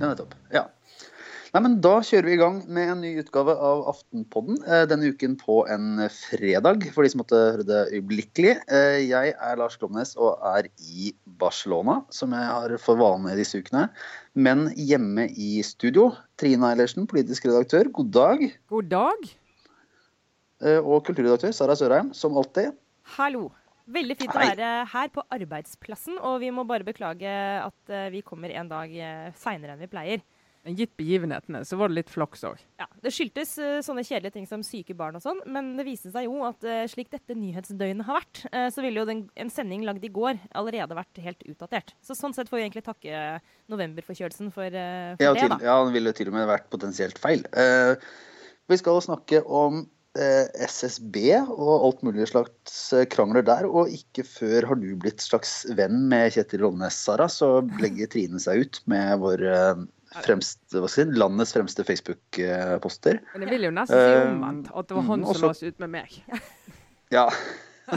Ja, nettopp. Ja. Nei, men Da kjører vi i gang med en ny utgave av Aftenpodden. eh, Denne uken på en fredag, for de som måtte høre det øyeblikkelig. Eh, Jeg er Lars Klomnes og er i Barcelona, som jeg har for vane disse ukene. Men hjemme i studio, Trine Eilertsen, politisk redaktør, god dag. God dag. Eh, Og kulturredaktør Sara Sørheim, som alltid. Hallo. Veldig fint Hei. å være her på arbeidsplassen, og vi må bare beklage at eh, vi kommer en dag uh, seinere enn vi pleier. Men gitt begivenhetene, så var det litt flaks òg. Ja, Det skyldtes uh, sånne kjedelige ting som syke barn og sånn, men det viste seg jo at uh, slik dette nyhetsdøgnet har vært, uh, så ville jo den, en sending lagd i går allerede vært helt utdatert. Så sånn sett får vi egentlig takke novemberforkjølelsen for, eh, for Ja, det, til, da. ja, den ville til og med vært potensielt feil. Eh, vi skal snakke om eh, SSB og alt mulig slags eh, krangler der. Og ikke før har du blitt slags venn med Kjetil Rolnes, Sara, så legger Trine seg ut med vår eh, fremste, si, landets fremste Facebook-poster. Men jeg vil jo nesten si Eh, omvendt. At det var han mm, som også- la seg ut med meg. Ja.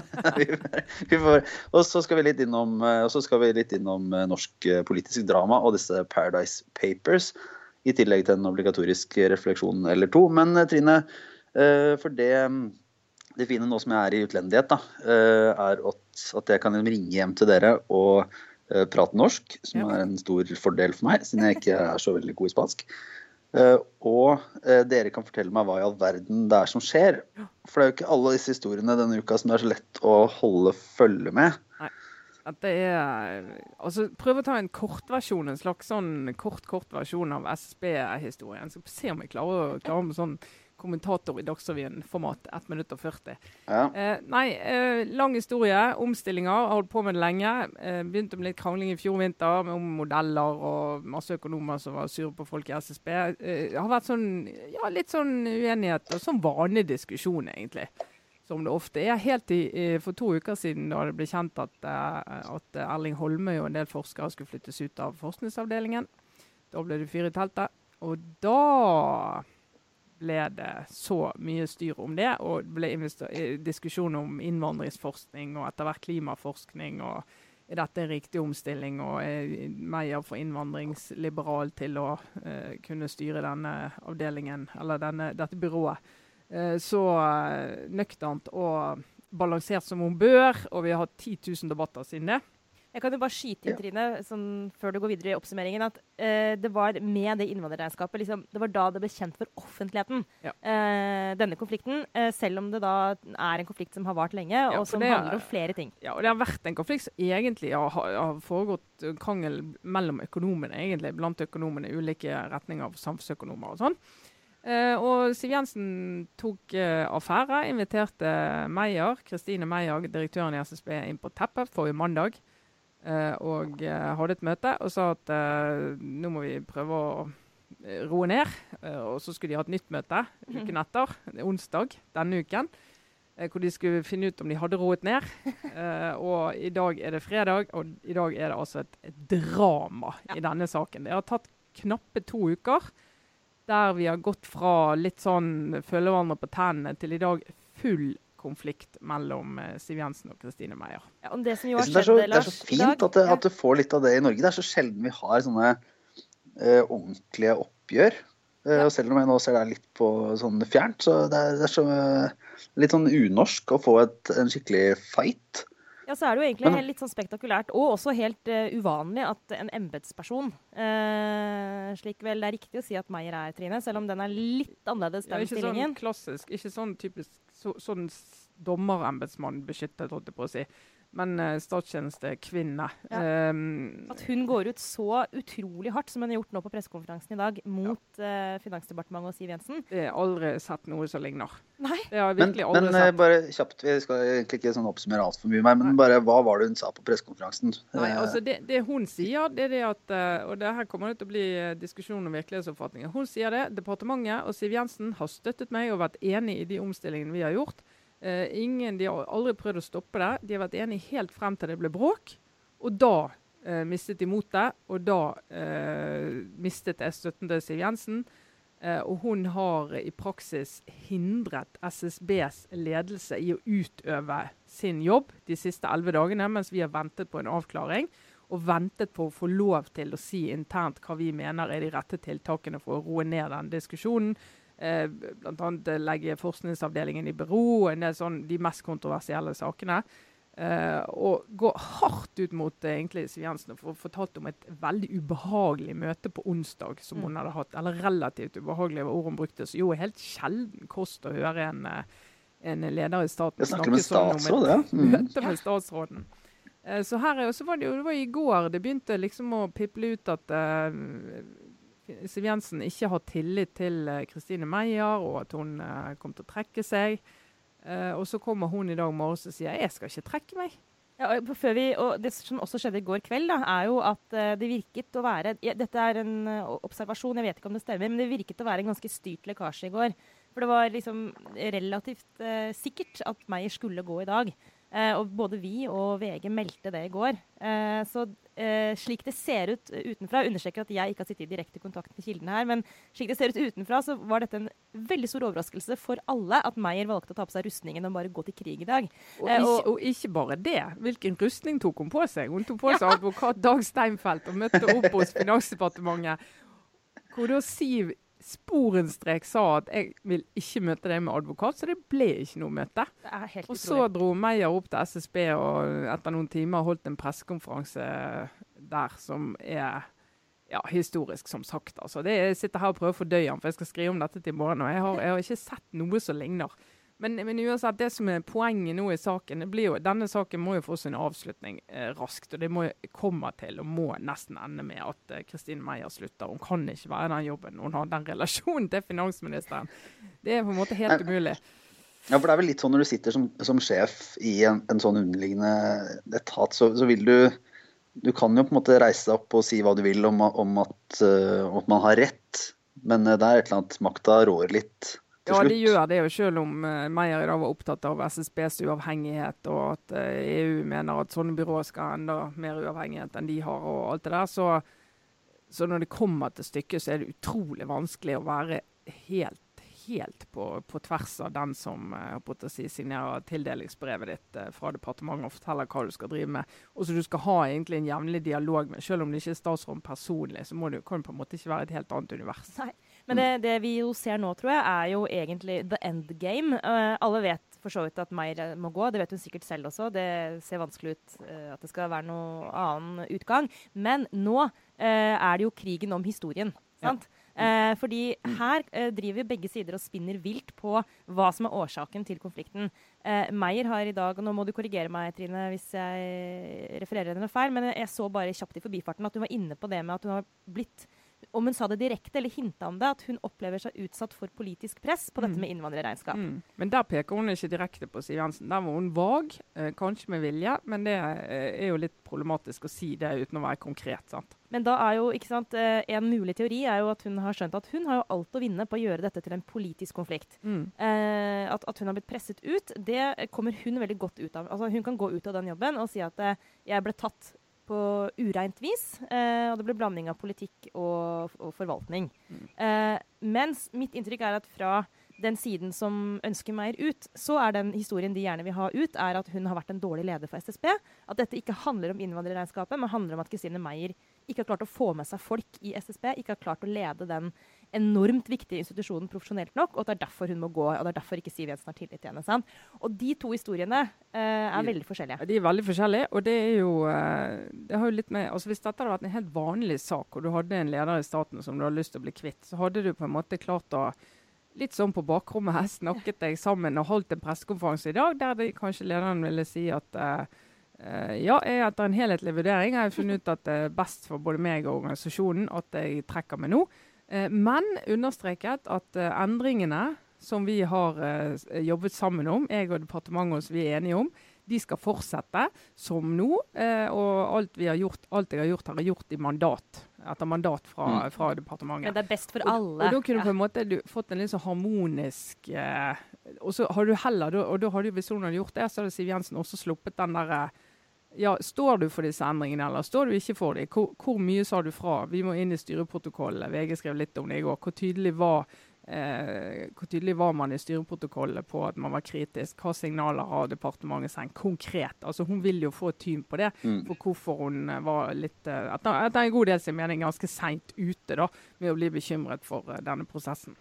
og så skal vi litt innom, eh, vi litt innom eh, norsk eh, politisk drama og disse Paradise Papers. I tillegg til en obligatorisk refleksjon eller to. Men eh, Trine, eh, for det, det fine nå som jeg er i utlendighet, da, eh, er at, at jeg kan ringe hjem til dere og eh, prate norsk, som Ja. er en stor fordel for meg, siden jeg ikke er så veldig god i spansk. Eh, og eh, dere kan fortelle meg hva i all verden det er som skjer. For det er jo ikke alle disse historiene denne uka som det er så lett å holde følge med. At det er Altså, prøv å ta en kortversjon, en slags sånn kort-kort versjon av SSB-historien. Så se om jeg klarer å klare med sånn kommentator i Dagsrevyen-format 1 minutt og 40. Ja. Eh, nei, eh, lang historie. Omstillinger. Har holdt på med det lenge. Eh, begynte med litt krangling i fjor vinter om modeller og masse økonomer som var sure på folk i SSB. Eh, det har vært sånn, ja, litt sånn uenighet og sånn vanlig diskusjon, egentlig. Som det ofte er. Helt i, i, for to uker siden da det ble kjent at, eh, at Erling Holmøy og en del forskere skulle flyttes ut av forskningsavdelingen. Da ble det fyr i teltet. Og da ble det så mye styr om det, og det ble diskusjon om innvandringsforskning og etter hvert klimaforskning. og Er dette en riktig omstilling, og er Meyer for innvandringsliberal til å uh, kunne styre denne avdelingen, eller denne, dette byrået? Uh, så eh, nøkternt og balansert som hun bør, og vi har hatt 10 000 debatter siden det. Jeg kan jo bare skyte inn, Ja. Trine, sånn, før du går videre i oppsummeringen, at eh, det var med det innvandrerregnskapet liksom, Det var da det ble kjent for offentligheten, Ja. eh, denne konflikten. Eh, selv om det da er en konflikt som har vart lenge, Ja, og som det er- handler om flere ting. Ja, og det har vært en konflikt som egentlig har, har foregått krangel mellom økonomene, egentlig, blant økonomene, i ulike retninger av samfunnsøkonomer og sånn. Uh, og Siv Jensen tok uh, affære, inviterte Meyer, Kristine Meyer, direktøren i SSB, inn på teppet forrige mandag. Eh, og eh, hadde et møte og sa at eh, nå må vi prøve å roe ned. Og så skulle de ha et nytt møte uken etter, onsdag denne uken. Hvor de skulle finne ut om de hadde roet ned. Og i dag er det fredag, og i dag er det altså et, et drama i denne saken. Det har tatt knappe to uker der vi har gått fra litt sånn følge hverandre på tennene til i dag full konflikt mellom eh, Siv Jensen og Kristine Meyer. Ja, om det som jo har det, er så, skjedd, det er så fint at, det, at du får litt av det i Norge. Det er så sjelden vi har sånne uh, ordentlige oppgjør. Eh, og selv om jeg nå ser deg litt på sånn fjernt, så det er, det er så uh, litt sånn unorsk å få et, en skikkelig fight. Ja, så er det jo egentlig Men- litt sånn spektakulært, og også helt uh, uvanlig, at en embetsperson uh, Slik vel det er riktig å si at Meyer er, Trine, selv om den er litt annerledes, den Ja, ikke stillingen. sånn klassisk, ikke sånn typisk så, sånn dommerembetsmann beskyttet, holdt jeg på å si. Men uh, statstjenestekvinne. Ja. Um, At hun går ut så utrolig hardt, som hun har gjort nå på pressekonferansen i dag, mot eh, Finansdepartementet og Siv Jensen. det har aldri sett noe som ligner. Nei. Det har jeg Men, virkelig aldri men eh, sett. bare kjapt, vi skal egentlig ikke sånn oppsummere altfor mye mer, men bare hva var det hun sa på pressekonferansen? Nei, Eh, altså det, det hun sier, det er det at Og det her kommer det til å bli diskusjon om virkelighetsoppfatninger. Hun sier det. Departementet og Siv Jensen har støttet meg og vært enig i de omstillingene vi har gjort. Eh, ingen, De har aldri prøvd å stoppe det. De har vært enige helt frem til det ble bråk. Og da uh, mistet de motet, og da uh, mistet jeg støtten til Siv Jensen. Og hun har i praksis hindret SSBs ledelse i å utøve sin jobb de siste elleve dagene, mens vi har ventet på en avklaring. Og ventet på å få lov til å si internt hva vi mener er de rette tiltakene for å roe ned den diskusjonen. Eh, Bl.a. legge forskningsavdelingen i bero, en del sånn, de mest kontroversielle sakene. Uh, og gå hardt ut mot uh, egentlig Siv Jensen og fortalt om et veldig ubehagelig møte på onsdag som hun mm. hadde hatt. Eller relativt ubehagelig var ord hun brukte. Så jo, helt sjelden kost å høre en, uh, en leder i staten snakke med sånn om et mm. møte med statsråden. Uh, så her så var det jo det var i går det begynte liksom å piple ut at Siv Jensen ikke har tillit til Kristine Meyer, og at hun kom til å trekke seg. Uh, og så kommer hun i dag morges og sier jeg skal ikke trekke meg. Ja, vi, og Det som også skjedde i går kveld, da, er jo at det virket å være ja, Dette er en observasjon, jeg vet ikke om det stemmer, men det virket å være en ganske styrt lekkasje i går. For det var liksom relativt sikkert at Meyer skulle gå i dag. Eh, og både vi og VG meldte det i går. Eh, så eh, slik det ser ut utenfra Understreker at jeg ikke har sittet i direkte kontakt med kildene her, men slik det ser ut utenfra, så var dette en veldig stor overraskelse for alle at Meyer valgte å ta på seg rustningen og bare gå til krig i dag. Og, ikke, og, og ikke, bare det. Hvilken rustning tok hun på seg? Hun tok på seg advokat Dag Steinfeld og møtte opp hos Finansdepartementet. Hvor da Siv sporenstrek sa at jeg vil ikke møte deg med advokat, så det ble ikke noe møte. og så dro Meyer opp til SSB og etter noen timer holdt en pressekonferanse der som er ja, historisk, som sagt. Altså. Det, jeg sitter her og prøver å fordøye den, for jeg skal skrive om dette til i morgen. og jeg har, jeg har ikke sett noe som ligner. Men, men, uansett, det som er poenget nå i saken, det blir jo, denne saken må jo få sin avslutning eh, raskt. Og det må komme til og må nesten ende med at eh, Kristine eh, Meyer slutter. Hun kan ikke være den jobben hun har den relasjonen til finansministeren. Det er på en måte helt umulig. Ja, for det er vel litt sånn når du sitter som, som sjef i en, en, sånn underliggende etat, så, så, vil du Du kan jo på en måte reise deg opp og si hva du vil om, om at, uh, at man har rett, men det er et eller annet makta rår litt ja, de gjør det jo selv om uh, Meyer i dag var opptatt av SSBs uavhengighet, og at uh, eh, EU mener at sånne byråer skal ha enda mer uavhengighet enn de har, og alt det der. Så, så når det kommer til stykket, så er det utrolig vanskelig å være helt helt på, på, tvers av den som uh, si, signerer tildelingsbrevet ditt uh, fra departementet og forteller hva du skal drive med. Og så du skal ha egentlig en jevnlig dialog med. Selv om det ikke er statsråden personlig, så må du, kan du på en måte ikke være et helt annet univers. Nei. Men det, det, vi jo ser nå, tror jeg, er jo egentlig the end game. Uh, alle vet for så vidt at Meyer må gå. Det vet hun sikkert selv også. Det ser vanskelig ut uh, at det skal være noe annen utgang. Men nå uh, er det jo krigen om historien. sant? Ja. Eh, fordi her eh, driver begge sider og spinner vilt på hva som er årsaken til konflikten. Eh, Meyer har i dag, og nå må du korrigere meg Trine hvis jeg refererer henne feil, men jeg så bare kjapt i forbifarten at hun var inne på det med at hun har blitt om hun sa det direkte eller hinta om det, at hun opplever seg utsatt for politisk press på dette mm. med innvandrerregnskap. Mm. Men der peker hun ikke direkte på Siv Jensen. Der var hun vag, eh, kanskje med vilje, men det eh, er jo litt problematisk å si det uten å være konkret. sant? Men da er jo, ikke sant, eh, En mulig teori er jo at hun har skjønt at hun har jo alt å vinne på å gjøre dette til en politisk konflikt. Mm. Eh, at, at, hun har blitt presset ut, det kommer hun veldig godt ut av. Altså Hun kan gå ut av den jobben og si at eh, jeg ble tatt på ureint vis. Eh, og det ble blanding av politikk og, og forvaltning. Mm. Eh, mens mitt inntrykk er at fra den siden som ønsker Meyer ut, så er den historien de gjerne vil ha ut, er at hun har vært en dårlig leder for SSB. At dette ikke handler om innvandrerregnskapet, men handler om at Kristine Meyer ikke har klart å få med seg folk i SSB, ikke har klart å lede den enormt viktige institusjonen profesjonelt nok, og at det er derfor hun må gå, og det er derfor ikke Siv Jensen har tillit til henne. Sant? Og de to historiene uh, er de, veldig forskjellige. De er veldig forskjellige, og det er jo uh, det har jo litt med, altså Hvis dette hadde vært en helt vanlig sak, og du hadde en leder i staten som du hadde lyst til å bli kvitt, så hadde du på en måte klart å litt sånn på bakrommet her snakket deg sammen og holdt en pressekonferanse i dag der de, kanskje lederen ville si at uh, ja, jeg, etter en helhetlig vurdering har jeg funnet ut at det er best for både meg og organisasjonen at jeg trekker meg nå. Uh, men understreket at endringene som vi har jobbet sammen om, jeg og departementet som vi er enige om, de skal fortsette som nå. og alt, vi har gjort, alt jeg har gjort, har jeg gjort i mandat etter mandat fra, mm. fra, departementet. Men det er best for alle. Og, og da kunne du på en måte du, fått en litt så harmonisk eh, Og så har du heller, og da har du hvis hun hadde gjort det, så hadde Siv Jensen også sluppet den der ja, står du for disse endringene, eller står du ikke for dem? Hvor, hvor, mye sa du fra? Vi må inn i styreprotokollet. VG skrev litt om det i går. Hvor tydelig var, eh, hvor tydelig var man i styreprotokollet på at man var kritisk? Hva signaler har departementet sendt konkret? Altså, hun vil jo få et tyn på det, mm. for hvorfor hun eh, var litt etter, At det er en god del sin mening ganske seint ute da, med å bli bekymret for uh, denne prosessen.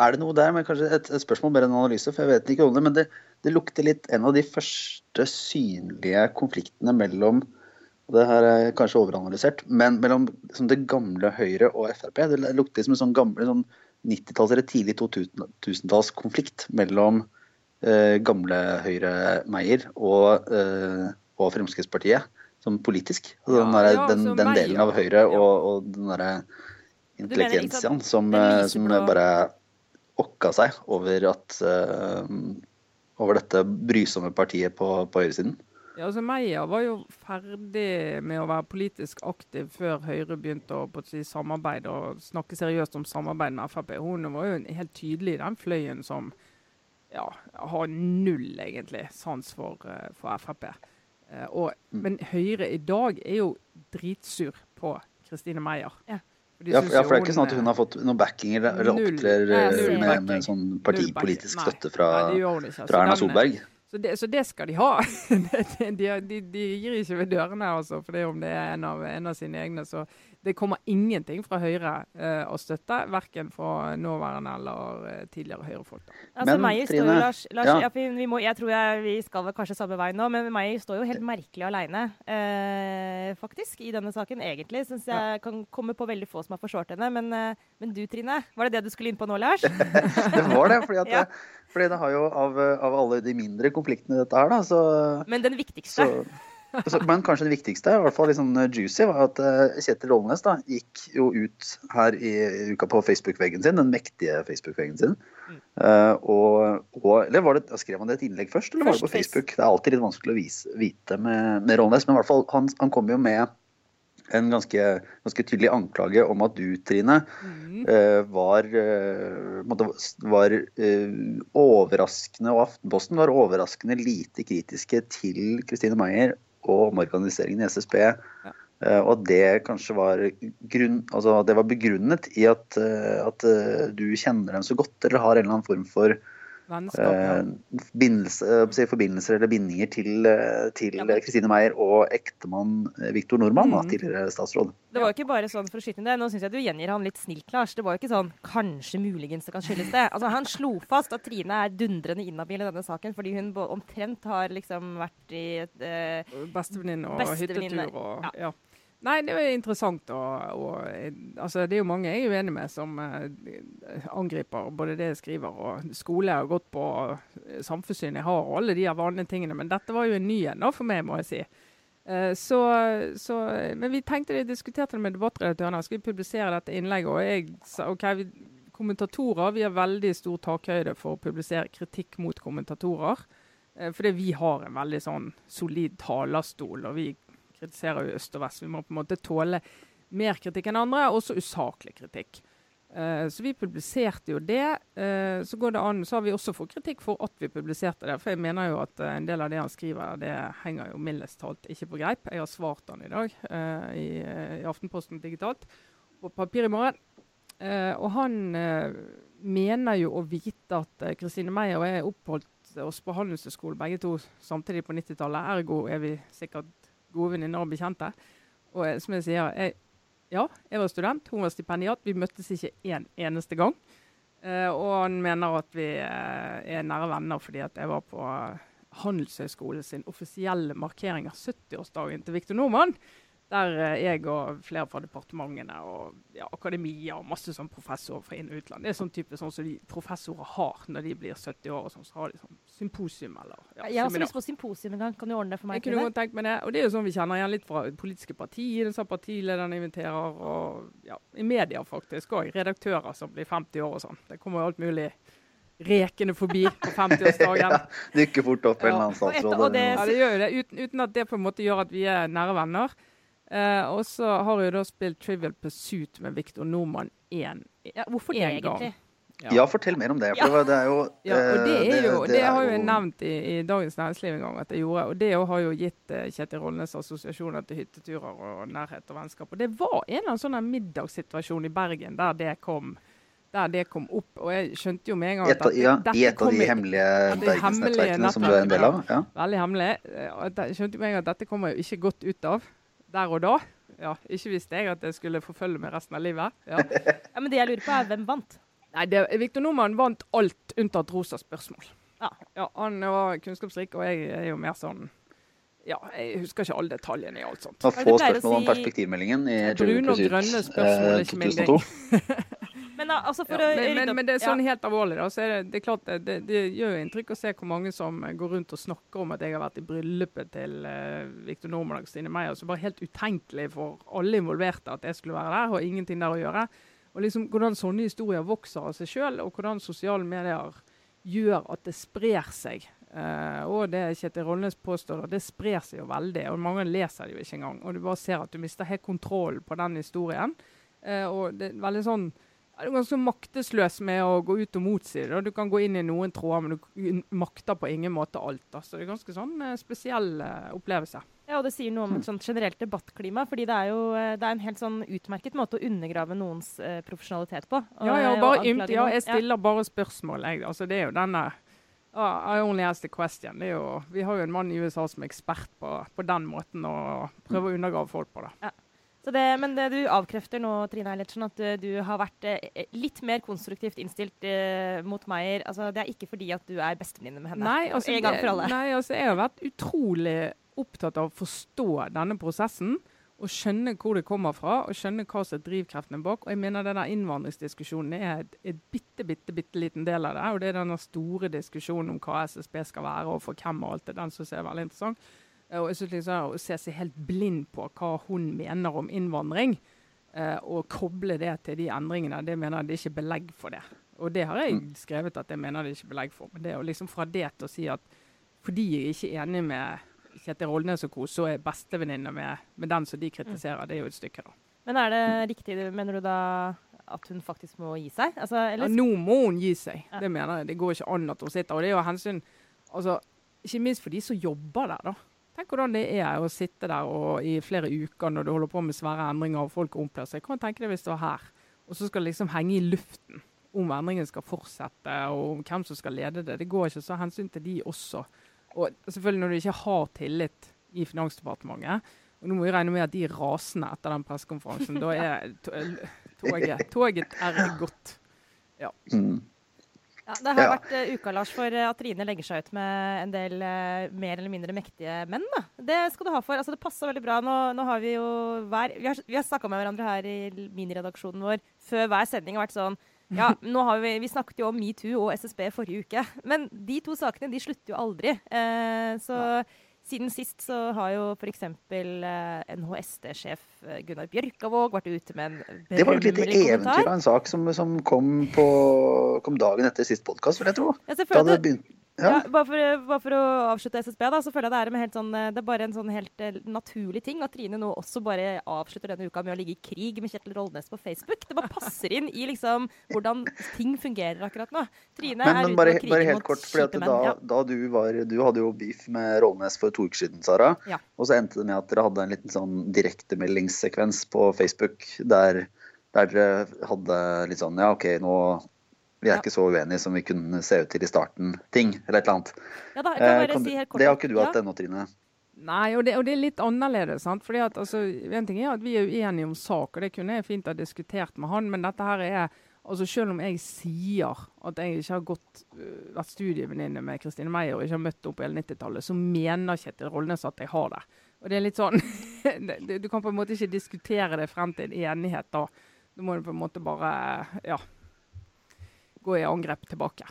Er det noe der, men kanskje et, et spørsmål mer enn analyse, for jeg vet ikke om det. men det det lukter litt en av de første synlige konfliktene mellom og det her er kanskje overanalysert, men mellom liksom det gamle Høyre og Frp. Det lukter som en sånn gammel sånn 90-talls- eller tidlig 2000-tallskonflikt mellom eh, gamle Høyre-Meyer og, eh, og, Fremskrittspartiet som politisk. Altså, den, der, ja, den, altså den, delen av Høyre og, og den derre intelligensiaen som, som bare okka seg over at uh, over dette brysomme partiet på, på høyresiden? Ja, altså Meyer var jo ferdig med å være politisk aktiv før Høyre begynte å si, samarbeide og snakke seriøst om samarbeid med Frp. Hun var jo helt tydelig i den fløyen som ja, har null egentlig sans for, uh, for Frp. Uh, og, mm. Men Høyre i dag er jo dritsur på Kristine Meyer. Ja. Ja, ja, for det er ikke sånn at hun har fått noen backing eller, opptrer med, med, sånn partipolitisk støtte fra, altså. fra Erna Solberg? Så det, så det, skal de ha. de, de, de, gir ikke ved dørene, altså, for det om det er en av, en av sine egne. Så det kommer ingenting fra Høyre eh, å støtte, verken fra nåværende eller uh, tidligere Høyre-folk. Altså, men Trine Lars, Lars ja. Ja, må, Jeg tror jeg, vi skal kanskje samme vei nå, men Meyer står jo helt merkelig alene, eh, faktisk, i denne saken. Egentlig syns jeg ja. kan komme på veldig få som har forsvart henne. Men, men, du Trine, var det det du skulle inn på nå, Lars? det var det. fordi, det, fordi det har jo av, av, alle de mindre konfliktene dette her, da, så Men den viktigste? Så, men kanskje det viktigste, i hvert fall litt sånn juicy, var at eh, Kjetil Rollnes da, gikk jo ut her i uka på Facebook-veggen sin, den mektige Facebook-veggen sin. Mm. Uh, og, og, eller var det, Skrev han det et innlegg først, eller først, var det på Facebook? Det er alltid litt vanskelig å vise, vite med, med Rollnes, men i hvert fall, han, han kom jo med en ganske, ganske, tydelig anklage om at du, Trine, mm. uh, var, uh, var uh, overraskende, og Aftenposten var overraskende lite kritiske til Kristine Meyer og omorganiseringen i SSB. Ja. Og det kanskje var, grunn, altså det var begrunnet i at, at du kjenner dem så godt, eller har en eller annen form for forbindelser eller bindinger til, ja, Kristine Meyer og ektemann Viktor Nordmann, mm. tidligere statsråd. Det var jo ikke bare sånn for å skyte inn det. Nå syns jeg du gjengir han litt snilt, Lars. Det var jo ikke sånn kanskje, muligens det kan skyldes det. Altså, han slo fast at Trine er dundrende inhabil i denne saken fordi hun omtrent har liksom vært i et uh, Bestevenninne og hyttetur og ja. ja. Nei, det er interessant. Og, og, altså, det er jo mange jeg er uenig med som uh, angriper både det jeg skriver og skole jeg har gått på, og samfunnssyn jeg har og alle de vanlige tingene. Men dette var jo en ny en for meg, må jeg si. Uh, så, så, men vi tenkte vi diskuterte det med debattredaktørene. Skal vi publisere dette innlegget? Og jeg sa OK, vi, kommentatorer vi har veldig stor takhøyde for å publisere kritikk mot kommentatorer. Fordi vi har en veldig sånn solid talerstol, og vi kritiserer jo øst og vest. Vi må på en måte tåle mer kritikk enn andre, også usaklig kritikk. Uh, så vi publiserte jo det. Uh, så går det an, så har vi også fått kritikk for at vi publiserte det. For jeg mener jo at uh, en del av det han skriver, det henger jo mildest talt ikke på greip. Jeg har svart han i dag i, i, Aftenposten digitalt på papir i morgen. og han mener jo å vite at Kristine Meyer og jeg oppholdt oss på Handelshøyskolen begge to samtidig på 90-tallet. Ergo er vi sikkert gode venninner og bekjente. Og eh, som jeg sier, jeg, ja, jeg var student, hun var stipendiat. Vi møttes ikke en eneste gang. Uh, og han mener at vi uh, er nære venner fordi at jeg var på Handelshøyskolen sin offisielle markering av 70-årsdagen til Victor Nordmann. Der eh, jeg og flere fra departementene og ja, akademia og masse sånn professorer fra inn- og utland. Det er sånn type sånn som de professorer har når de blir 70 år. og sånn, Så har de sånn symposium eller ja, Jeg har også lyst på symposium en gang. Kan du ordne det for meg? Jeg kunne godt tenkt meg det. Og det er jo sånn vi kjenner igjen litt fra politiske partier. Så partilederne inviterer, og ja, i media faktisk òg. Redaktører som blir 50 år og sånn. Det kommer jo alt mulig rekende forbi på 50-årsdagen. ja, Dykker fort opp en eller annen statsråd. Ja, det gjør jo det, uten, uten, at det på en måte gjør at vi er nære venner. Uh, og så har jeg da spilt Trivial Pursuit med Victor Nordmann én ja, Hvorfor det, egentlig? Ja, fortell mer om det. For det er jo Ja, og det, eh, er jo, det, har jo jeg nevnt i, i Dagens Næringsliv en gang at jeg gjorde. Og det har jo gitt eh, Kjetil Rollnes assosiasjoner til hytteturer og nærhet og vennskap. Og det var en eller annen sånn middagssituasjon i Bergen der det kom, der det kom opp. Og jeg skjønte jo med en gang at, ja, I et av de hemmelige Ja, bergensnettverkene som du er en del av? Ja. Veldig hemmelig. Eh, Jeg skjønte jo med en gang at dette kommer jeg jo ikke godt ut av der og da. Ja, ikke visste jeg at jeg skulle forfølge meg resten av livet. Ja. Ja, men det jeg lurer på, er hvem vant? Nei, det, Victor Nordmann vant alt unntatt rosa spørsmål. Ja. Ja, Han var kunnskapsrik, og jeg er jo mer sånn Ja, jeg husker ikke alle detaljene i alt sånt. Det var få spørsmål om perspektivmeldingen i Brune og grønne spørsmål eh, ikke 2002. Men altså for Ja, men, men, men det er sånn helt alvorlig, da. Så det, det klart det, det, gjør jo inntrykk å se hvor mange som går rundt og snakker om at jeg har vært i bryllupet til uh, Victor Normann og Stine Meyer. Så bare helt utenkelig for alle involverte at jeg skulle være der, og ingenting der å gjøre. Og liksom hvordan sånne historier vokser av seg sjøl, og hvordan sosiale medier gjør at det sprer seg. Uh, og det Kjetil Rollnes påstår, det sprer seg jo veldig. Og mange leser det jo ikke engang. Og du bare ser at du mister helt kontroll på den historien. Uh, og det er veldig sånn ja, Du er ganske maktesløs med å gå ut og motsi det. Du kan gå inn i noen tråder, men du makter på ingen måte alt. Da. Så det er ganske sånn eh, spesiell eh, opplevelse. Ja, og det sier noe om et sånt generelt debattklima. fordi det er jo eh, det er en helt sånn utmerket måte å undergrave noens eh, profesjonalitet på. og- Ja, ja, bare ymt, ja, jeg stiller bare spørsmål. Jeg. Altså, det er jo denne uh, I only ask the question. Det er jo, vi har jo en mann i USA som er ekspert på, på den måten å prøve å undergrave folk på. det. Så det, men det du avkrefter nå, Trine Eilertsen, at du, du har vært eh, litt mer konstruktivt innstilt eh, mot Meyer. Altså, det er ikke fordi at du er bestevenninne med henne. Nei, altså, en gang for alle. Nei, altså, jeg har vært utrolig opptatt av å forstå denne prosessen. Og skjønne hvor det kommer fra, og skjønne hva som er drivkreftene bak. Og jeg mener denne innvandringsdiskusjonen er et, et bitte, bitte, bitte liten del av det. Og det er denne store diskusjonen om hva SSB skal være, og for hvem og alt det. Den synes jeg er veldig interessant. Eh, Og jeg synes liksom Å se seg helt blind på hva hun mener om innvandring, eh, og koble det til de endringene, det mener jeg det er ikke belegg for det. Og det har jeg skrevet at jeg mener det er ikke belegg for. Men det er jo liksom fra det til å si at fordi jeg ikke er enig med Kjetil Rollnes og co., så er bestevenninne med, med den som de kritiserer. Det er jo et stykke, da. Men er det riktig, mener du da, at hun faktisk må gi seg? Altså, Ja, nå må hun gi seg. Det mener jeg. Det går ikke an at hun sitter. Og det er jo hensyn altså, Ikke minst for de som jobber der, da. Tenk hvordan det er å sitte der og, i flere uker når du holder på med svære endringer og folk omplasserer seg. Hvordan tenker du hvis du var her. Og så skal det liksom henge i luften om endringen skal fortsette, og om hvem som skal lede det. Det går ikke så hensyn til de også. Og selvfølgelig når du ikke har tillit i Finansdepartementet, og nå må vi regne med at de er rasende etter den pressekonferansen, da er to- toget, toget er gått. Mm. Ja, det har Ja. vært uh, uka, Lars, for eh, at Trine legger seg ut med en del eh, mer eller mindre mektige menn. Da. Det skal du ha for. Altså, det passer veldig bra. Nå, nå har vi jo hver Vi har, vi har snakka med hverandre her i miniredaksjonen vår før hver sending og vært sånn ja, nå har vi, vi snakket jo om metoo og SSB forrige uke, men de to sakene de slutter jo aldri. Eh, så siden sist så har jo f.eks. Eh, NHST-sjef eh, Gunnar Bjørkavåg vært ute med en kommentar. Det var et lite eventyr av en sak som, som kom, på, kom dagen etter sist podkast, vil jeg tro. Ja, jeg Da hadde begynt ja. ja. bare, for, bare for å avslutte SSB, da, så føler jeg det er, helt sånn, eh, det er bare en sånn helt eh, naturlig ting at Trine nå også bare avslutter denne uka med å ligge i krig med Kjetil Rollnes på Facebook. Det bare passer inn i liksom hvordan ting fungerer akkurat nå. Trine Men, er men ute bare, og kriger bare helt mot kort, fordi da. Ja. da du var Du hadde jo beef med Rollnes for to uker siden, Sara. Ja. Og så endte det med at dere hadde en liten sånn direktemeldingssekvens på Facebook der, der dere hadde litt sånn Ja, OK, nå Vi er Ja. ikke så uenige som vi kunne se ut til i starten. Ting, eller et eller annet. Ja, da, jeg kan Eh, si du- helt kort det har ikke du ja. hatt ennå, Trine. Nei, og det, og det er litt annerledes. sant? Fordi at, altså, en ting er at Vi er uenige om sak, og det kunne jeg fint ha diskutert med han. Men dette her er altså Selv om jeg sier at jeg ikke har gått, øh, vært studievenninne med Kristine Meyer og ikke har møtt på hele 90-tallet, så mener Kjetil Rollnes at jeg har det. Og det er litt sånn, Du kan på en måte ikke diskutere det frem til en enighet da. Da må du på en måte bare ja, gå i angrep tilbake.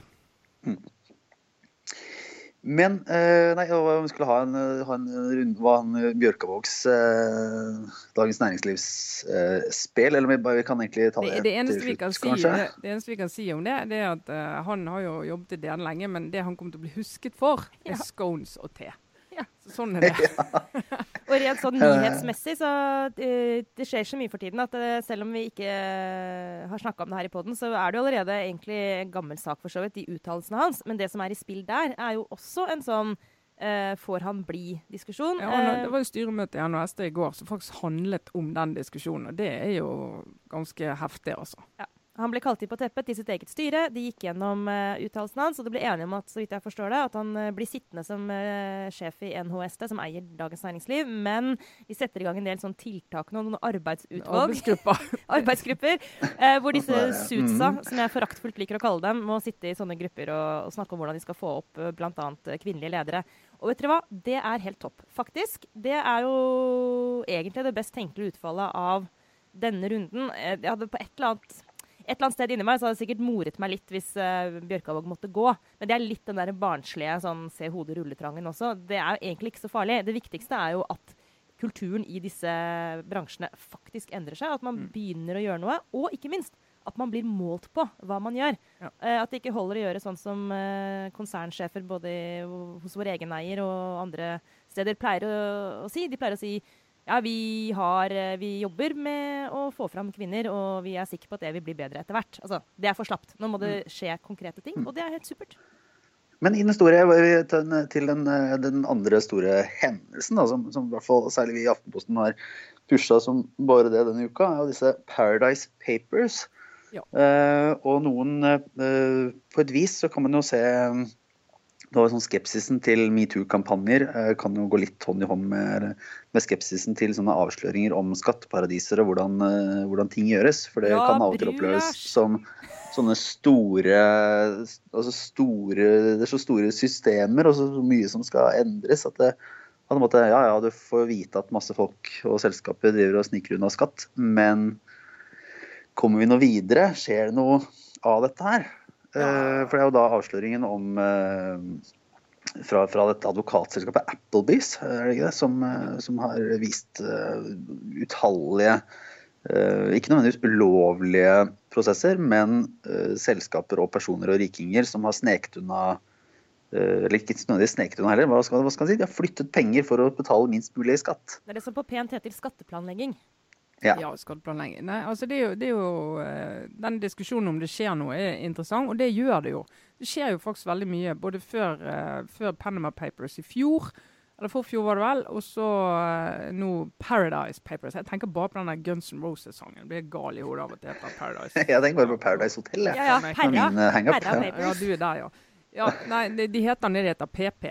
Men eh, nei, og vi skulle ha en, eh, ha en runde Hva han eh, Bjørkavågs eh, Dagens Næringslivsspel eh, eller vi, bare, vi kan egentlig ta det, Det, det, eneste til vi kan slutt, si, kanskje? det, det eneste vi kan si om det, det er at han har jo jobbet i DN lenge, men det han kommer til å bli husket for, er Ja. scones og te. Ja. Sånn er det. Og rent sånn nyhetsmessig, så det, det skjer så mye for tiden at det, selv om vi ikke har snakka om det her i poden, så er det jo allerede egentlig en gammel sak for så vidt, de uttalelsene hans. Men det som er i spill der, er jo også en sånn uh, får han bli-diskusjon. Ja, det var jo styremøte i NHSD i går som faktisk handlet om den diskusjonen. Og det er jo ganske heftig, altså. Ja. Han ble kalt inn på teppet til sitt eget styre. De gikk gjennom uh, uttalelsen hans, og det ble enige om at så vidt jeg forstår det, at han uh, blir sittende som uh, sjef i NHST, som eier Dagens Næringsliv. Men vi setter i gang en del sånn tiltak nå, noen arbeidsutvalg. Arbeidsgrupper. arbeidsgrupper hvor disse suitsa, mm. som jeg foraktfullt liker å kalle dem, må sitte i sånne grupper og, og snakke om hvordan de skal få opp uh, bl.a. kvinnelige ledere. Og vet dere hva? Det er helt topp. Faktisk. Det er jo egentlig det best tenkelige utfallet av denne runden. Jeg hadde på et eller annet et eller annet sted inni meg så hadde det sikkert moret meg litt hvis uh, Bjørkavåg måtte gå. Men det er litt den der barnslige sånn se hodet rulle-trangen også. Det er jo egentlig ikke så farlig. Det viktigste er jo at kulturen i disse bransjene faktisk endrer seg. At man mm. begynner å gjøre noe. Og ikke minst at man blir målt på hva man gjør. Ja. Uh, at det ikke holder å gjøre sånn som uh, konsernsjefer både hos vår egen eier og andre steder pleier å, å si. De pleier å si ja, vi, har, eh, vi, jobber med å få fram kvinner, og vi er sikre på at det vil bli bedre etter hvert. Altså, det er for slapt. Nå må det mm. skje konkrete ting, og det er helt supert. Men i den store, til den, den andre store hendelsen, da, som, som, i hvert fall særlig vi i Aftenposten har pusha som bare det denne uka, er jo disse Paradise Papers. Ja. Uh, og noen uh, På et vis så kan man jo se var sånn Skepsisen til metoo-kampanjer eh, kan jo gå litt hånd i hånd med, med, skepsisen til sånne avsløringer om skatteparadiser og hvordan, eh, hvordan ting gjøres. For det ja, kan av og til oppleves som sånne store, altså store Det er så store systemer og så mye som skal endres. at det, at måte, ja, ja, du får vite at masse folk og selskaper driver og sniker unna skatt, men kommer vi noe videre? Skjer det noe av dette her? Ja. For det er jo da avsløringen om eh, fra, fra dette advokatselskapet Applebees, er det ikke det, som, eh, som har vist utallige Ikke nødvendigvis ulovlige prosesser, men selskaper og personer og rikinger som har sneket unna eller ikke nødvendigvis sneket unna heller. Hva skal, hva skal man si? De har flyttet penger for å betale minst mulig skatt. Det er det som på pent heter skatteplanlegging. Ja, ja skatteplanlegging. Nei, altså det er jo, det er jo uh, Den diskusjonen om det skjer noe, er interessant, og det gjør det jo. Det skjer jo faktisk veldig mye. Både før, uh, før Panama Papers i fjor, eller forfjor var det vel, og så uh, nå Paradise Papers. Jeg tenker bare på den der Guns N' Roses-sangen. Blir gal i hodet av at det heter Paradise. jeg tenker bare på Paradise Hotel. Ja, ja, Perra. Perra Ja, du er der, ja. Ja, nei, de, de heter nede PP,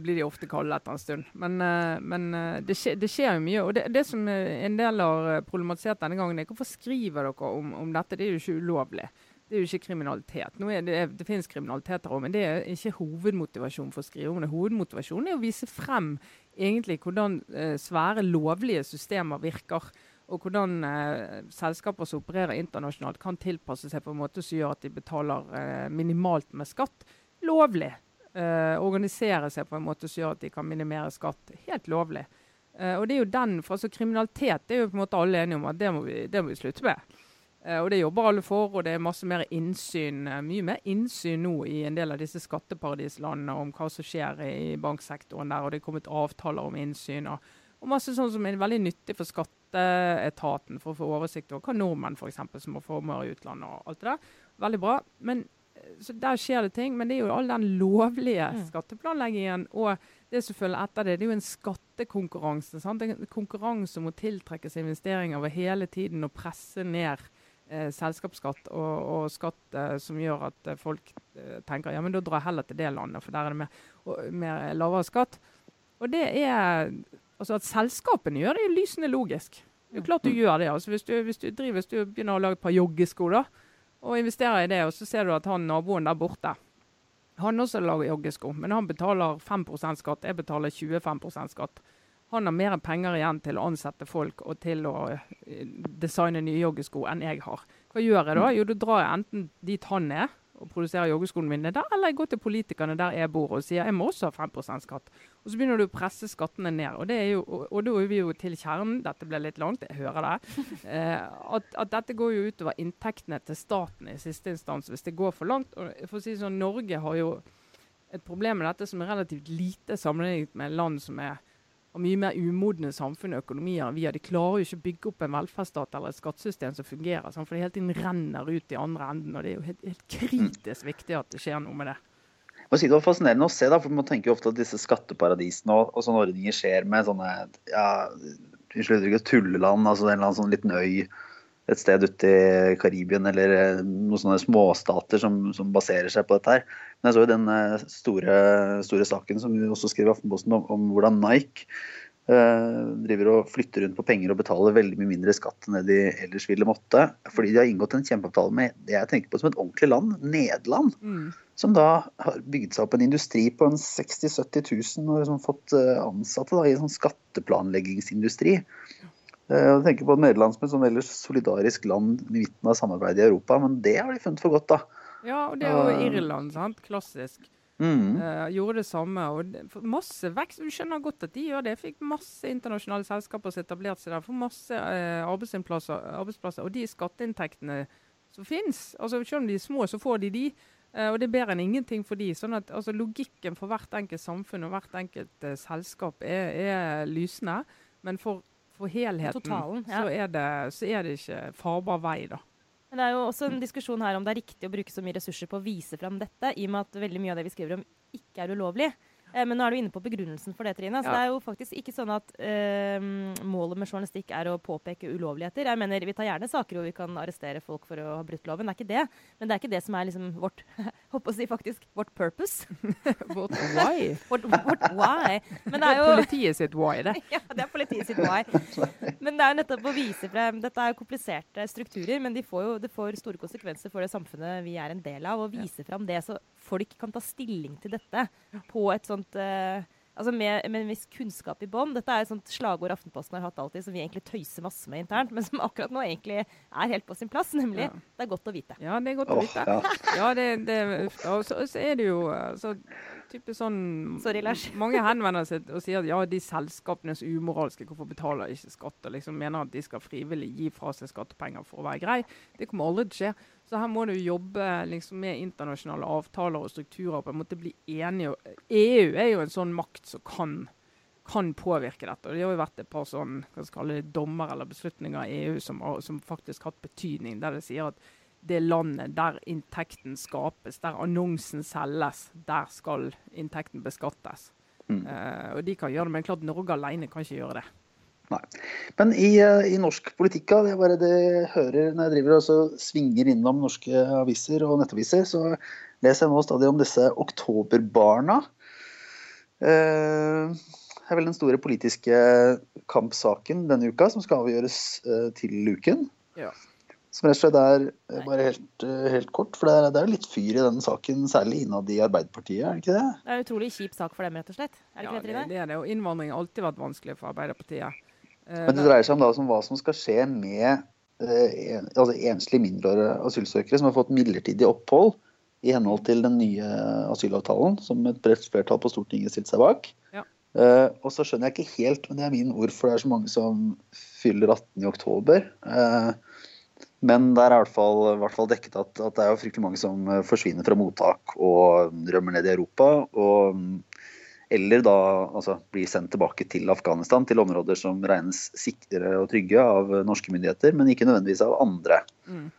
blir de ofte kalt etter en stund. Men, uh, men uh, det, skjer, det, skjer, jo mye. Og det, det som en del har problematisert denne gangen, er hvorfor skriver dere om, om, dette? Det er jo ikke ulovlig. Det er jo ikke kriminalitet. Det, det, det, finnes kriminalitet her òg, men det er ikke hovedmotivasjonen for å skrive om det. Hovedmotivasjonen er å vise frem egentlig hvordan svære lovlige systemer virker og hvordan eh, selskaper som opererer internasjonalt, kan tilpasse seg på en måte som gjør at de betaler eh, minimalt med skatt lovlig. Eh, organisere seg på en måte som gjør at de kan minimere skatt. Helt lovlig. Eh, og det er jo den, for altså Kriminalitet det er jo på en måte alle enige om at det må vi, det må vi slutte med. Eh, og Det jobber alle for, og det er masse mer innsyn, mye mer innsyn nå i en del av disse skatteparadislandene om hva som skjer i banksektoren der. og Det er kommet avtaler om innsyn. og, og masse sånn som er veldig nyttig for skatteetaten for å få oversikt over hva nordmenn for eksempel, som har formuer i utlandet og alt det der. Veldig bra. Men så Der skjer det ting, men det er jo all den lovlige mm. skatteplanleggingen. Og det som følger etter det, det er jo en skattekonkurranse. Sant? En konkurranse om å tiltrekke seg investeringer over hele tiden og presse ned eh, selskapsskatt og, og skatt eh, som gjør at eh, folk eh, tenker ja, men da drar jeg heller til det landet, for der er det mer, og, mer lavere skatt. Og det er Altså At selskapene gjør det, er lysende logisk. Det er jo klart du mm. gjør det. altså Hvis du, hvis du driver, hvis du begynner å lage et par joggesko, da, og investerer i det, og så ser du at han naboen der borte han også lager joggesko, men han betaler 5% skatt. Jeg betaler 25% skatt. Han har mer penger igjen til å ansette folk og til å eh, designe nye joggesko enn jeg har. Hva gjør jeg da? Jo, da drar enten dit han er, og produserer joggeskoene mine der, eller jeg går til politikerne der jeg bor og sier jeg må også ha 5 skatt. Og så begynner du å presse skattene ned. Og, jo, og, og da er vi jo til kjernen. Dette ble litt langt, jeg hører det. Eh, at, at, dette går jo utover inntektene til staten i siste instans hvis det går for langt. Og for å si sånn, Norge har jo et problem med dette som er relativt lite sammenlignet med land som er, har mye mer umodne samfunn og økonomier enn vi har. De klarer jo ikke å bygge opp en velferdsstat eller et skattesystem som fungerer. Sånn, for det hele tiden renner ut i andre enden. Og det er jo helt, helt kritisk viktig at det skjer noe med det. si Det var fascinerende å se, da, for man tenker jo ofte at disse skatteparadisene og, og sånne ordninger skjer med sånne ja, unnskyld uttrykket, tulleland, altså en eller annen sånn liten øy et sted ute i Karibien eller eh, noen sånne småstater som, som baserer seg på dette her. Men jeg så jo den eh, store, store saken som vi også skrev i Aftenposten om, om hvordan Nike eh, driver og flytter rundt på penger og betaler veldig mye mindre skatt enn det de ellers ville måtte. Fordi de har inngått en kjempeavtale med det jeg tenker på som et ordentlig land, Nederland. Mm. Som da har bygd seg opp en industri på en 60 000-70 000 og liksom fått eh, ansatte da, i en sånn skatteplanleggingsindustri. Eh, Jeg tenker på Nederland som et sånn ellers solidarisk land i midten av samarbeidet i Europa, men det har de funnet for godt, da. Ja, og det er jo Irland, sant. Klassisk. Mm. Uh, gjorde det samme. og Masse vekst. Du skjønner godt at de gjør det. Fikk masse internasjonale selskaper som etablerte seg der. For masse uh, arbeidsplasser, arbeidsplasser. Og de skatteinntektene som finnes, altså selv om de er små, så får de de. Uh, og det er bedre enn ingenting for de. sånn at altså, Logikken for hvert enkelt samfunn og hvert enkelt eh, selskap er, er lysende. Men for, for helheten Totalen, ja. så, er det, så er det ikke farbar vei, da. Men det er jo også en diskusjon her om det er riktig å bruke så mye ressurser på å vise fram dette, i og med at veldig mye av det vi skriver om, ikke er ulovlig. Eh, men nå er du inne på begrunnelsen for det, Trine. Så Ja. det er jo faktisk ikke sånn at eh, målet med journalistikk er å påpeke ulovligheter. Jeg mener, Vi tar gjerne saker hvor vi kan arrestere folk for å ha brutt loven, det er ikke det. Men det er ikke det som er liksom vårt håper å si faktisk, vårt purpose. Vårt why? Vårt, vårt why. Men det er jo Politiet sitt why, det. ja, det er politiet sitt why. Men det er jo nettopp å vise frem Dette er jo kompliserte strukturer, men de får jo, det får store konsekvenser for det samfunnet vi er en del av. Å vise frem det så folk kan ta stilling til dette på et sånt eh, Altså med, med en viss kunnskap i bånn. Dette er et sånt slagord Aftenposten har hatt alltid, som vi egentlig tøyser masse med internt, men som akkurat nå egentlig er helt på sin plass, nemlig Ja. det er godt å vite. Ja, det er godt å vite. ja. Ja, det, det. Og så, så er det jo så type sånn Sorry, Lars. Mange henvender seg og sier at ja, de selskapene er så umoralske, hvorfor betaler ikke skatt? Og liksom mener at de skal frivillig gi fra seg skattepenger for å være grei. Det kommer aldri til å skje. Så her må du jobbe liksom, med internasjonale avtaler og strukturer. på en måte bli enige. EU er jo en sånn makt som kan kan påvirke dette. Og Det har jo vært et par sånn, hva skal kalle det, dommer eller beslutninger i EU som, som faktisk har hatt betydning, der det sier at det landet der inntekten skapes, der annonsen selges, der skal inntekten beskattes. Mm. Uh, og de kan gjøre det, men klart Norge alene kan ikke gjøre det. Nei. Men i, eh, i norsk politikk, det er bare det jeg hører når jeg driver og så svinger innom norske aviser og nettaviser, så leser jeg nå stadig om disse oktoberbarna. Eh, Det er vel den store politiske kampsaken denne uka, som skal avgjøres eh, til uken. Ja. Som rett og slett er eh, bare helt, eh, helt kort, for det er, jo litt fyr i denne saken, særlig innad i Arbeiderpartiet, er det ikke det? Det er en utrolig kjip sak for dem, rett og slett. Er det Ja, ikke det, det, det er det. Og innvandring har alltid vært vanskelig for Arbeiderpartiet. Eh, Men det dreier seg om, da, om hva som skal skje med eh, en, altså enslige mindreårige asylsøkere som har fått midlertidig opphold i henhold til den nye asylavtalen, som et bredt flertall på Stortinget stilte seg bak. Ja. Eh, og så skjønner jeg ikke helt, men det er min ord, for det er så mange som fyller 18 i oktober. Eh, men det er i hvert fall, i hvert fall dekket at, at det er jo fryktelig mange som forsvinner fra mottak og rømmer ned i Europa. og mm, eller da altså, bli sendt tilbake til Afghanistan, til områder som regnes sikre og trygge av norske myndigheter, men ikke nødvendigvis av andre. Mm.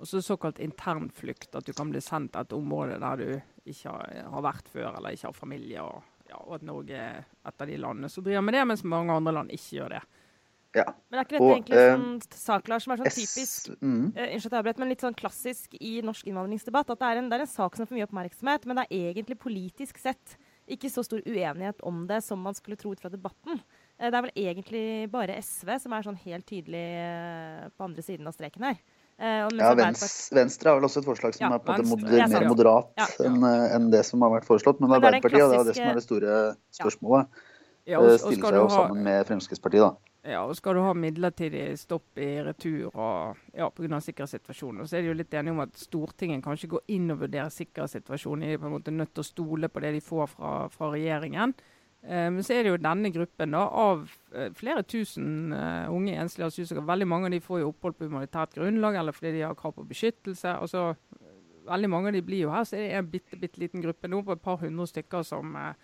Og så såkalt internflukt, at du kan bli sendt til et område der du ikke har, vært før, eller ikke har familie, og, ja, og at Norge er et av de landene som driver med det, mens mange andre land ikke gjør det. Ja. Men er ikke dette Og, egentlig en eh, sånn sak, Lars, som er sånn S- typisk Mm. Eh, men litt sånn klassisk i norsk innvandringsdebatt. At det er, en, det er en sak som får mye oppmerksomhet, men det er egentlig politisk sett ikke så stor uenighet om det som man skulle tro ut fra debatten. Eh, det er vel egentlig bare SV som er sånn helt tydelig eh, på andre siden av streken her. Eh, Ja, Venstre, Venstre har vel også et forslag som Ja, er på en måte moder, mer moderat Ja. enn en det som har vært foreslått. Men Men det er den Arbeiderpartiet, og det er det som er det store spørsmålet, Ja, og, og stiller seg jo ha, sammen med Fremskrittspartiet, da. Ja, og skal du ha midlertidig stopp i retur og, ja, pga. sikkerhetssituasjonen, så er de jo litt enige om at Stortinget kan ikke gå inn og vurdere sikkerhetssituasjonen. De er på en måte nødt til å stole på det de får fra, fra regjeringen. Eh, men så er det jo denne gruppen da, av eh, flere tusen eh, unge enslige asylsøkere. Veldig mange av de får jo opphold på humanitært grunnlag eller fordi de har krav på beskyttelse. altså veldig mange av de blir jo her, så er det en bitte, bitte liten gruppe nå på et par hundre stykker som, eh,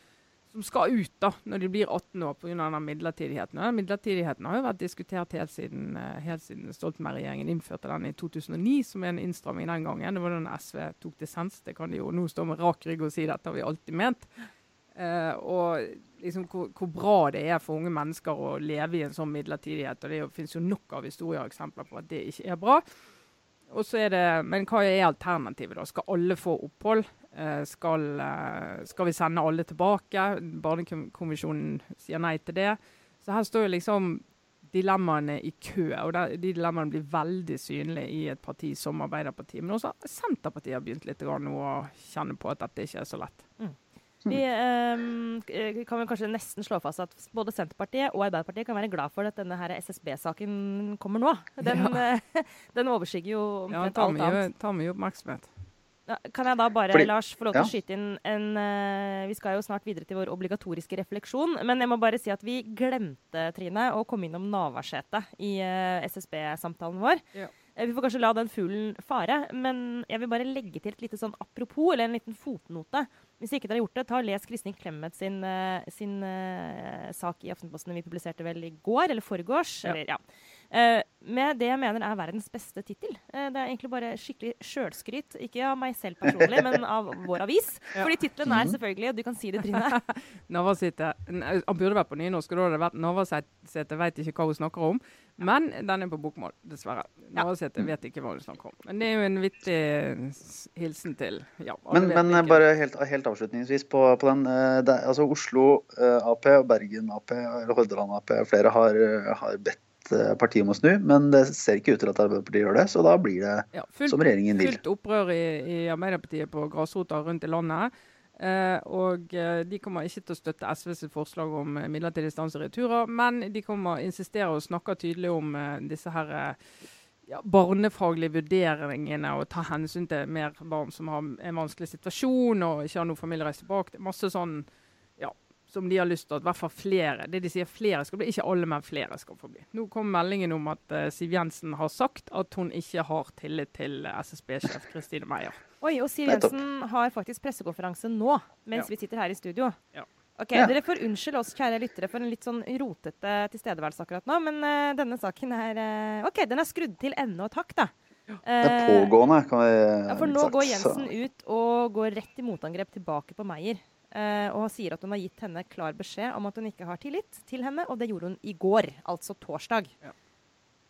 som skal ut da, når de blir 18 år pga. midlertidigheten. Og den midlertidigheten har jo vært diskutert helt siden, eh, helt siden Stoltenberg-regjeringen innførte den i 2009, som er en innstramming den gangen. Det var da SV tok dissens. Det kan de jo nå stå med rak rygg og si dette har vi alltid ment. Uh, og liksom hvor, hvor, bra det er for unge mennesker å leve i en sånn midlertidighet. og Det finnes jo nok av historier og eksempler på at det ikke er bra. Og så er det, Men hva er alternativet? da? Skal alle få opphold? Eh, skal, eh, skal, vi sende alle tilbake? Barnekonvensjonen sier nei til det. Så her står jo liksom dilemmaene i kø. Og de dilemmaene blir veldig synlige i et parti som Arbeiderpartiet. Men også Senterpartiet har begynt litt å kjenne på at dette ikke er så lett. Mm. Vi um, kan vel kanskje nesten slå fast at både Senterpartiet og Arbeiderpartiet kan være glad for at denne SSB-saken kommer nå. Den, ja. den overskygger jo omtrent ja, alt annet. Ja, Tar mye oppmerksomhet. Kan jeg da bare, Fordi, Lars, få lov til ja. å skyte inn en uh, Vi skal jo snart videre til vår obligatoriske refleksjon. Men jeg må bare si at vi glemte, Trine, å komme innom Navarsete i uh, SSB-samtalen vår. Ja. Vi får kanskje la den fuglen fare, men jeg vil bare legge til et lite sånn apropos, eller en liten fotnote. Hvis ikke dere har gjort det, ta og les Kristin Clemet sin, uh, sin uh, sak i Aftenposten vi publiserte vel i går, eller foregårs. Ja. Eller, ja. Uh, med det jeg mener er verdens beste tittel. Uh, det er egentlig bare skikkelig sjølskryt. Ikke av meg selv personlig, men av vår avis. Ja. Fordi tittelen er selvfølgelig, og du kan si det, Trine Navarsete Han burde vært på nynorsk, og da hadde det vært Navarsete veit ikke hva hun snakker om. Men den er på bokmål, dessverre. Navarsete ja. vet ikke hva hun snakker om. Men det er jo en vittig hilsen til ja, Men, men bare helt, helt, avslutningsvis på, på den. Uh, det, altså Oslo Ap og Bergen Ap, eller Hordaland Ap, flere har, har bedt Eh, partiet må snu, men det ser ikke ut til at Arbeiderpartiet gjør det. Så da blir det ja, fullt, som regjeringen vil. Fullt opprør i, i Arbeiderpartiet på grasrota rundt i landet. Eh, og eh, de kommer ikke til å støtte SVs forslag om eh, midlertidig stans i returer, men de kommer insistere og snakke tydelig om eh, disse her ja, barnefaglige vurderingene og ta hensyn til mer barn som har en vanskelig situasjon og ikke har noen familiereise tilbake. Masse sånn som de har lyst til at i hvert fall flere det de sier flere skal bli, ikke alle, men flere skal få bli. Nå kom meldingen om at uh, Siv Jensen har sagt at hun ikke har tillit til SSB-sjef Kristine Meyer. Oi, og Siv Jensen har faktisk pressekonferanse nå, mens ja. vi sitter her i studio. Ja. Ok, ja. Dere får unnskylde oss kjære lyttere for en litt sånn rotete tilstedeværelse akkurat nå, men uh, denne saken er uh, OK, den er skrudd til ende og takk, da. Det er pågående, kan vi ja, For nå går Jensen ut og går rett i motangrep tilbake på Meyer. Uh, og sier at hun har gitt henne klar beskjed om at hun ikke har tillit til henne, og det gjorde hun i går, altså torsdag. Ja.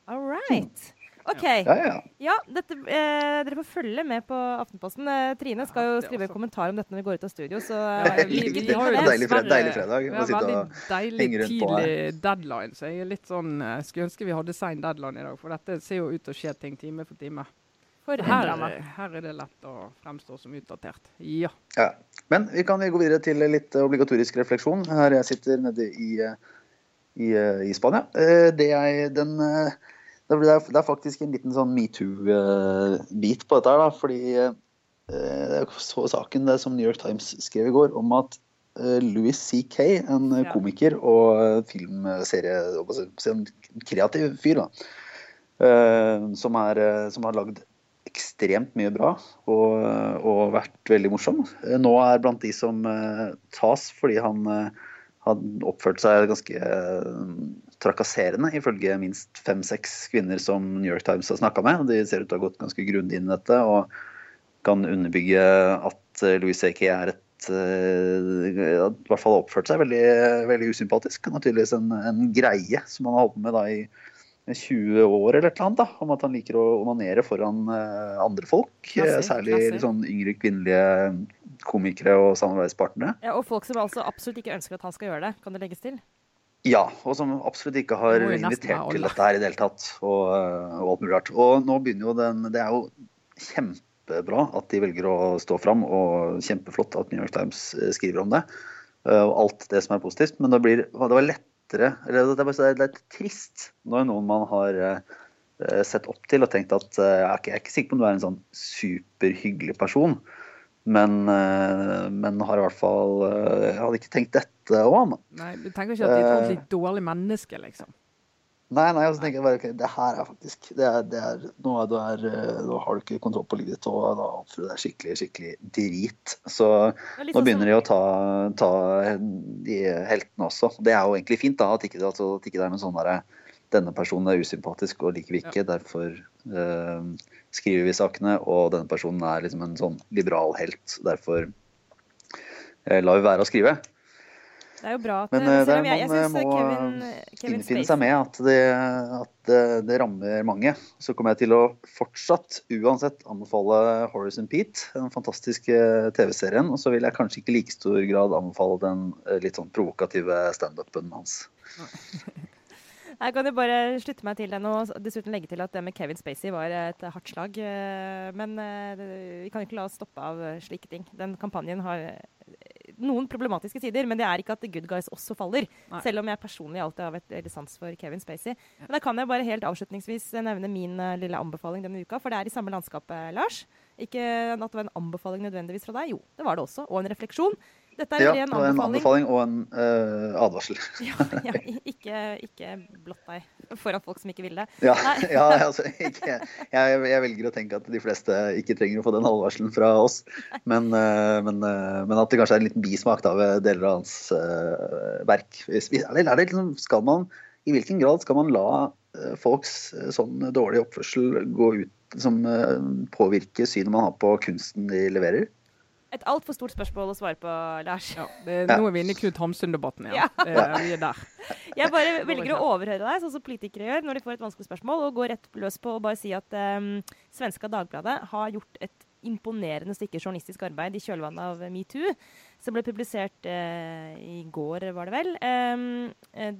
All right. OK. Ja, ja. ja dette, eh, dere får følge med på Aftenposten. Eh, Trine skal jo skrive en kommentar om dette når vi går ut av studio. Så eh, vi, vi, vi har jo deilig, fred, deilig fredag. Vi har veldig deilig tidlig deadline, så jeg er litt sånn eh, Skulle ønske vi hadde sein deadline i dag, for dette ser jo ut til å skje ting time for time. For her, her, er det lett å fremstå som utdatert. Ja. ja. Men vi kan gå videre til litt obligatorisk refleksjon. Her jeg sitter nede i, i, i Spania. Eh, det er, den, eh, det er faktisk en liten sånn metoo-bit på dette her, da. Fordi jeg eh, så saken det som New York Times skrev i går, om at Louis C.K., en komiker og filmserie, en kreativ fyr, da, som, er, som har lagd ekstremt mye bra og, og, vært veldig morsom. Nå er blant de som uh, tas fordi han uh, har oppført seg ganske uh, trakasserende, ifølge minst fem-seks kvinner som New York Times har snakka med. De ser ut til å ha gått ganske grundig inn i dette og kan underbygge at Louis C.K. er et i hvert fall oppført seg veldig, veldig usympatisk. Han har tydeligvis en, en greie som han har holdt på med da i 20 år eller et eller annet, da, om at han liker å onanere foran uh, andre folk. Klasser, særlig klasser. sånn yngre kvinnelige komikere og samarbeidspartnere. Ja, Og folk som altså absolutt ikke ønsker at han skal gjøre det, kan det legges til? Ja, og som absolutt ikke har invitert til dette her i det hele tatt. Og, eh, og alt mulig rart. Og nå begynner jo den Det er jo kjempebra at de velger å stå fram, og kjempeflott at New York Times eh, skriver om det. Og alt det som er positivt. Men det, blir, det var lett lettere. Eller det er, bare, det er trist når noen man har uh, sett opp til og tenkt at uh, jeg, er ikke, jeg, er ikke, sikker på om du er en sånn superhyggelig person, men, uh, men har i hvert fall Jeg hadde ikke tenkt dette òg, Nei, du tenker ikke at de er et ordentlig dårlig menneske, liksom? Nei, nei, så tenker jeg bare ok, det her er faktisk det er, det er, nå, er, du er, eh, nå har du ikke kontroll på livet ditt, og da oppfører du deg skikkelig, skikkelig drit. Så nå sånn begynner de å ta, ta de heltene også. Det er jo egentlig fint, da, at ikke, det- altså, at ikke det er noen sånn derre Denne personen er usympatisk og liker vi ikke, derfor eh, skriver vi sakene. Og denne personen er liksom en sånn liberal helt, derfor eh, lar vi være å skrive. Det er jo bra at Men eh, eh, selv der jeg, jeg man eh, må Kevin, Kevin innfinne Spacey seg med at, det, at det, det rammer mange. Så kommer jeg til å fortsatt uansett anbefale Horace and Pete, den fantastiske TV-serien. Og så vil jeg kanskje ikke i like stor grad anbefale den litt sånn provokative standupen hans. Jeg kan jo bare slutte meg til den og dessuten legge til at det med Kevin Spacey var et hardt slag. Men vi kan jo ikke la oss stoppe av slike ting. Den kampanjen har noen problematiske sider, men det er ikke at The Good Guys også faller. Nei. Selv om jeg personlig alltid har vært veldig sans for Kevin Spacey. Men da kan jeg bare helt avslutningsvis nevne min uh, lille anbefaling denne uka, for det er i samme landskapet, Lars. Ikke at det var en anbefaling nødvendigvis fra deg, jo, det var det også. Og en refleksjon. Dette er Ja, en ren og en anbefaling. anbefaling og en uh, advarsel. Ja, ja, ikke, ikke blott deg foran folk som ikke vil det. Ja, ja altså, ikke, jeg, jeg velger å tenke at de fleste ikke trenger å få den advarselen fra oss. Men, uh, men, uh, men at det kanskje er en liten bismak ved deler av hans verk. Er liksom, skal man, I hvilken grad skal man la folks sånn dårlig oppførsel gå ut som påvirker påvirke synet man har på kunsten de leverer? Et altfor stort spørsmål å svare på, Lars. Ja, det, nå er vi inne i Knut Hamsun-debatten igjen. Ja. Ja. vi er der. Jeg bare velger å overhøre deg, sånn som politikere gjør når de får et vanskelig spørsmål, og går rett løs på å bare si at um, svenska Dagbladet har gjort et imponerende stykke journalistisk arbeid i kjølvannet av metoo, som ble publisert uh, i går, var det vel. Um,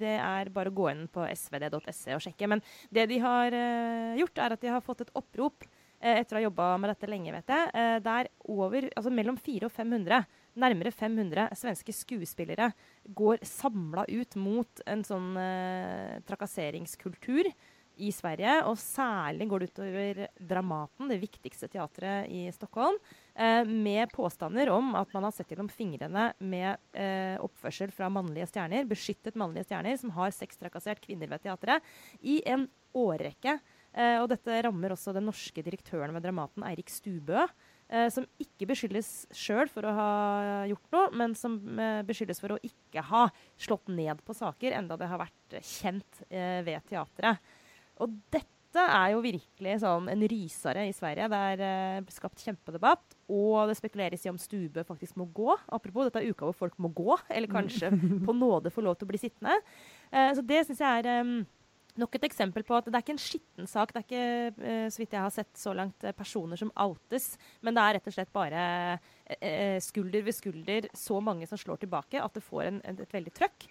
det er bare å gå inn på svd.se og sjekke. Men det de har uh, gjort, er at de har fått et opprop etter å ha jobba med dette lenge, vet jeg, eh, der over, altså mellom 400 og 500, nærmere 500 svenske skuespillere går samla ut mot en sånn eh, trakasseringskultur i Sverige. Og særlig går det utover Dramaten, det viktigste teatret i Stockholm, eh, med påstander om at man har sett gjennom fingrene med eh, oppførsel fra mannlige stjerner, beskyttet mannlige stjerner, som har sextrakassert kvinner ved teatret i en årrekke. Eh, og dette rammer også den norske direktøren ved Dramaten, Eirik Stubø. Eh, som ikke beskyldes sjøl for å ha gjort noe, men som eh, beskyldes for å ikke ha slått ned på saker, enda det har vært kjent eh, ved teatret. Og dette er jo virkelig sånn en rysere i Sverige. Det er eh, skapt kjempedebatt, og det spekuleres i om Stubø faktisk må gå. Apropos, dette er uka hvor folk må gå, eller kanskje på nåde få lov til å bli sittende. Eh, så det syns jeg er nok et eksempel på at det er ikke en skitten sak. Det er ikke, eh, så vidt jeg har sett så langt, eh, personer som outes. Men det er rett og slett bare eh, skulder ved skulder så mange som slår tilbake at det får en, et, veldig trøkk.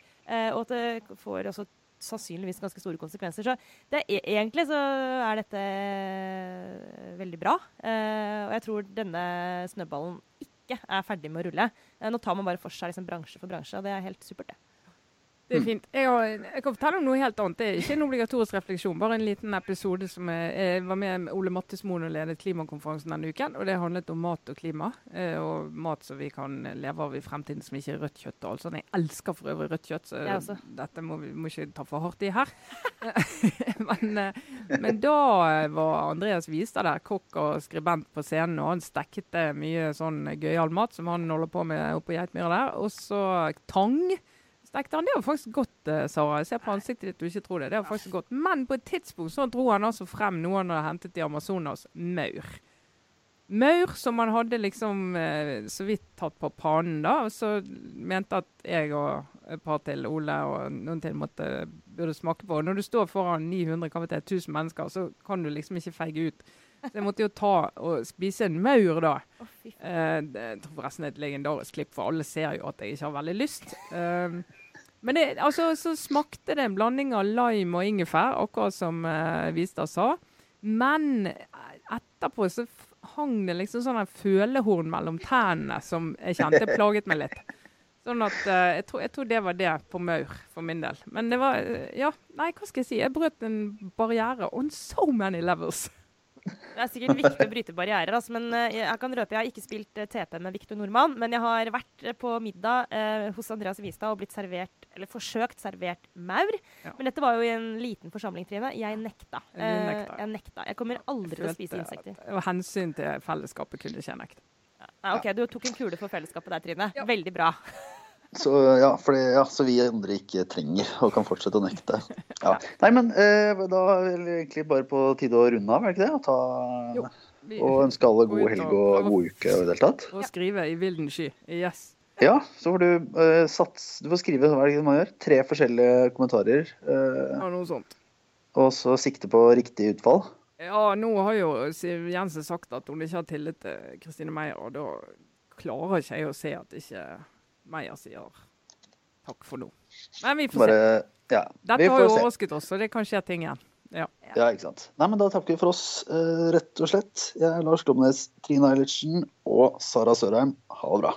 Og at det får også sannsynligvis ganske store konsekvenser. Så er, e- egentlig så er dette veldig bra. Og jeg tror denne snøballen ikke er ferdig med å rulle. Nå tar man bare for seg liksom, bransje for bransje, og det er helt supert, det. Det er fint. Jeg, har, jeg kan fortelle om noe helt annet. Det er ikke en obligatorisk refleksjon, bare en liten episode som jeg, jeg var med Ole Mattismoen og ledet klimakonferansen denne uken. og Det handlet om mat og klima. eh, Og mat som vi kan leve av i fremtiden som ikke er rødt kjøtt. og alt sånt. Jeg elsker for øvrig rødt kjøtt, så dette må vi må ikke ta for hardt i her. men, eh, men da var Andreas Vistad der, kokk og skribent på scenen, og han stekket mye sånn gøyal mat som han holder på med oppe på Geitmyra der. Og så tang han. Det var faktisk godt, eh, Sara. Jeg ser på ansiktet ditt du ikke tror det. Det var faktisk godt. Men på et tidspunkt så dro han altså frem noe han hadde hentet i Amazonas. Maur. Maur som han hadde liksom eh, så vidt tatt på pannen, da. Og så mente at jeg og et par til, Ole og noen til, måtte, burde smake på. Når du står foran 900, hva vet jeg, 1000 mennesker, så kan du liksom ikke feige ut. Så jeg måtte jo ta og spise en maur, da. Oh. Eh, det- tror forresten det er et legendarisk klipp, for alle ser jo at jeg ikke har veldig lyst. Um, men det, altså, så smakte det en blanding av lime og ingefær, akkurat som uh, Vistad sa. Men etterpå så hang det liksom sånn en følehorn mellom tennene som jeg kjente plaget meg litt. Sånn at uh, jeg, tror, jeg tror det var det på maur for min del. Men det var uh, Ja, nei, hva skal jeg si? Jeg brøt en barriere on so many levels. Det er sikkert viktig å bryte barrierer, altså, men eh, jeg kan røpe jeg har ikke spilt eh, TP med Victor Nordmann. Men jeg har vært eh, på middag eh, hos Andreas Vistad og blitt servert, eller forsøkt servert maur. Ja. Men dette var jo i en liten forsamling, Trine. Jeg nekta. Nekta. jeg nekta. Jeg kommer aldri til å spise insekter. Av hensyn til fellesskapet kunne ikke jeg nekte. Nei, OK, du tok en kule for fellesskapet der, Trine. Veldig bra. Så ja, fordi, ja, så vi andre ikke trenger og kan fortsette å nekte. Ja. Nei, men eh, da er det egentlig bare på tide å runde av, er det ikke det? Og, ta, Jo. Vi- og ønske alle god helg og og god uke og i det hele tatt. Og skrive i vilden sky. Yes. Ja, så får du eh, sats Du får skrive hva er det man gjør? Tre forskjellige kommentarer. eh, ja, noe sånt. og så sikte på riktig utfall. Ja, nå har jo Siv Jensen sagt at hun ikke har tillit til Kristine Meyer, og da klarer ikke jeg å se at ikke Meyer sier takk for nå. Men vi får Bare se. Ja, Dette har jo overrasket oss, så det kan skje ting igjen. Ja. Ja, ikke sant. Nei, men da takker vi for oss, eh, rett og slett. Jeg er Lars Glomnes, Trine Eilertsen og Sara Sørheim. Ha det bra.